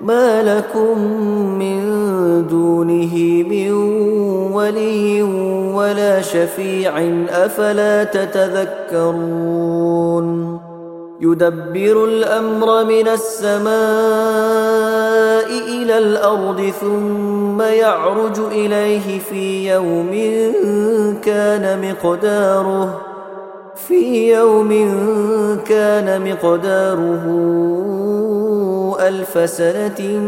ما لكم من دونه من ولي ولا شفيع أفلا تتذكرون؟ يدبر الأمر من السماء إلى الأرض ثم يعرج إليه في يوم كان مقداره في يوم كان مقداره ألف سنة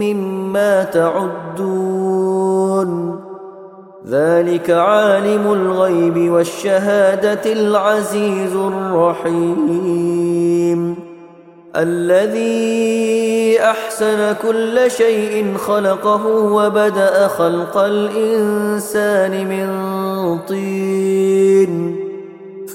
مما تعدون. ذلك عالم الغيب والشهادة العزيز الرحيم. الذي أحسن كل شيء خلقه وبدأ خلق الإنسان من طين.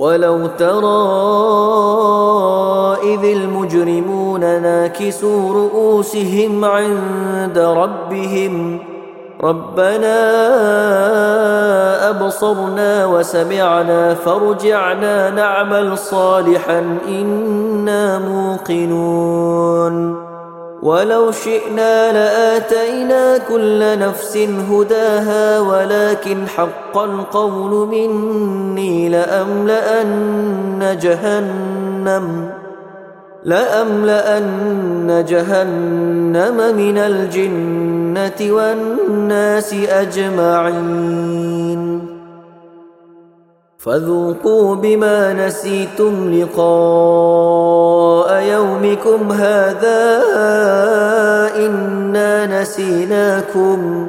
ولو ترى إذ المجرمون ناكسوا رؤوسهم عند ربهم ربنا أبصرنا وسمعنا فارجعنا نعمل صالحا إنا موقنون ولو شئنا لآتينا كل نفس هداها ولكن حق القول مني لأملأن جهنم لأملأن جهنم من الجنة والناس أجمعين. فذوقوا بما نسيتم لقاء يومكم هذا إنا نسيناكم.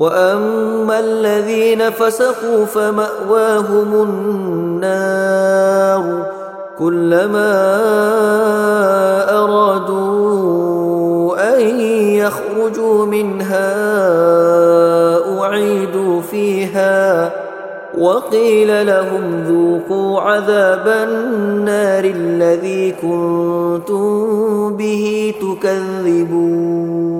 واما الذين فسقوا فماواهم النار كلما ارادوا ان يخرجوا منها اعيدوا فيها وقيل لهم ذوقوا عذاب النار الذي كنتم به تكذبون